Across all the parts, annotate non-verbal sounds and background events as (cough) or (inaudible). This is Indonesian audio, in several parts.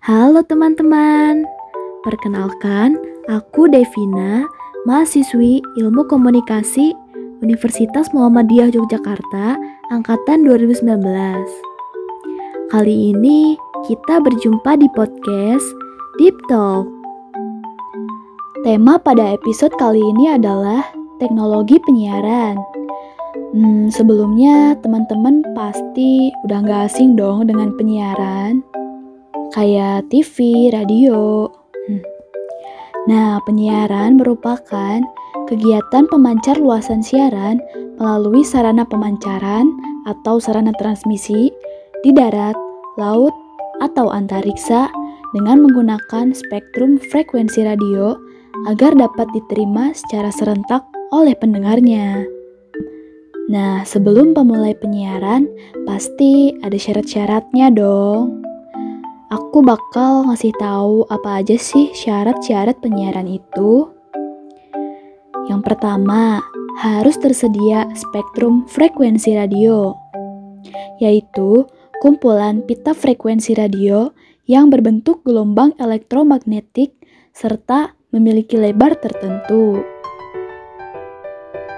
Halo teman-teman, perkenalkan aku Devina, mahasiswi Ilmu Komunikasi Universitas Muhammadiyah Yogyakarta angkatan 2019. Kali ini kita berjumpa di podcast Deep Talk. Tema pada episode kali ini adalah teknologi penyiaran. Hmm, sebelumnya teman-teman pasti udah gak asing dong dengan penyiaran kayak TV, radio. Hmm. Nah, penyiaran merupakan kegiatan pemancar luasan siaran melalui sarana pemancaran atau sarana transmisi di darat, laut, atau antariksa dengan menggunakan spektrum frekuensi radio agar dapat diterima secara serentak oleh pendengarnya. Nah, sebelum pemulai penyiaran, pasti ada syarat-syaratnya dong. Aku bakal ngasih tahu apa aja sih syarat-syarat penyiaran itu. Yang pertama, harus tersedia spektrum frekuensi radio, yaitu kumpulan pita frekuensi radio yang berbentuk gelombang elektromagnetik serta memiliki lebar tertentu.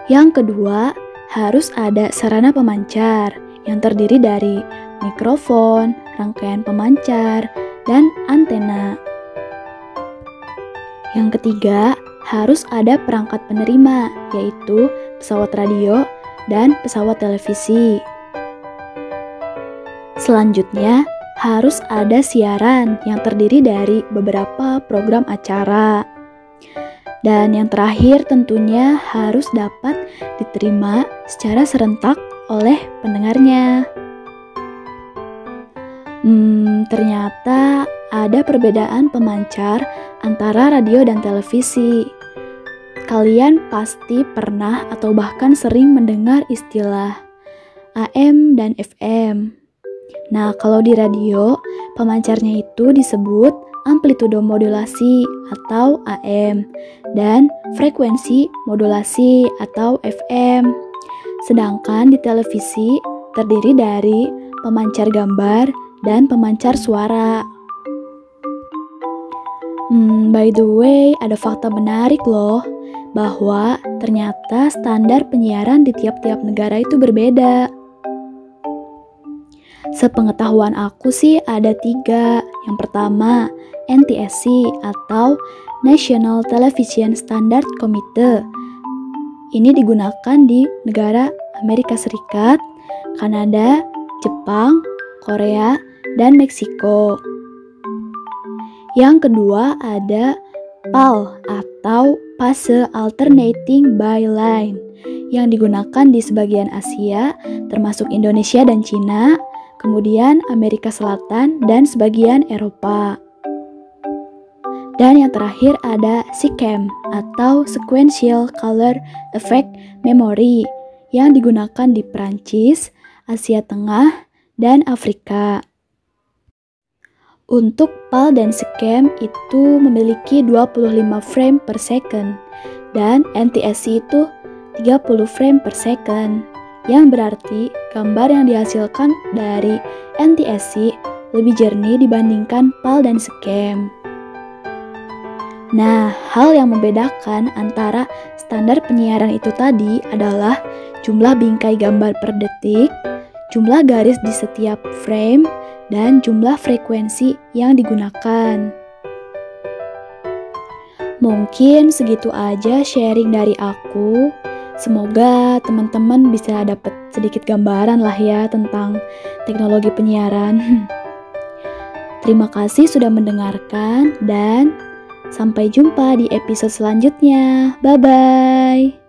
Yang kedua, harus ada sarana pemancar yang terdiri dari mikrofon, rangkaian pemancar, dan antena. Yang ketiga, harus ada perangkat penerima, yaitu pesawat radio dan pesawat televisi. Selanjutnya, harus ada siaran yang terdiri dari beberapa program acara. Dan yang terakhir tentunya harus dapat diterima secara serentak oleh pendengarnya. Hmm, ternyata ada perbedaan pemancar antara radio dan televisi. Kalian pasti pernah atau bahkan sering mendengar istilah AM dan FM. Nah, kalau di radio, pemancarnya itu disebut amplitudo modulasi atau AM dan frekuensi modulasi atau FM. Sedangkan di televisi terdiri dari pemancar gambar dan pemancar suara. Hmm, by the way, ada fakta menarik loh, bahwa ternyata standar penyiaran di tiap-tiap negara itu berbeda. Sepengetahuan aku sih ada tiga. Yang pertama, NTSC atau National Television Standard Committee. Ini digunakan di negara Amerika Serikat, Kanada, Jepang, Korea, dan Meksiko. Yang kedua ada PAL atau Phase Alternating Byline yang digunakan di sebagian Asia termasuk Indonesia dan Cina, kemudian Amerika Selatan dan sebagian Eropa. Dan yang terakhir ada SICAM atau Sequential Color Effect Memory yang digunakan di Prancis, Asia Tengah, dan Afrika. Untuk PAL dan SCAM itu memiliki 25 frame per second dan NTSC itu 30 frame per second yang berarti gambar yang dihasilkan dari NTSC lebih jernih dibandingkan PAL dan SCAM. Nah, hal yang membedakan antara standar penyiaran itu tadi adalah jumlah bingkai gambar per detik, jumlah garis di setiap frame, dan jumlah frekuensi yang digunakan. Mungkin segitu aja sharing dari aku. Semoga teman-teman bisa dapat sedikit gambaran lah ya tentang teknologi penyiaran. (laughs) Terima kasih sudah mendengarkan dan sampai jumpa di episode selanjutnya. Bye bye.